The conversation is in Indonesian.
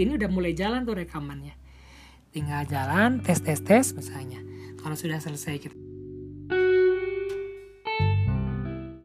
ini udah mulai jalan tuh rekamannya. Tinggal jalan tes tes tes misalnya. Kalau sudah selesai kita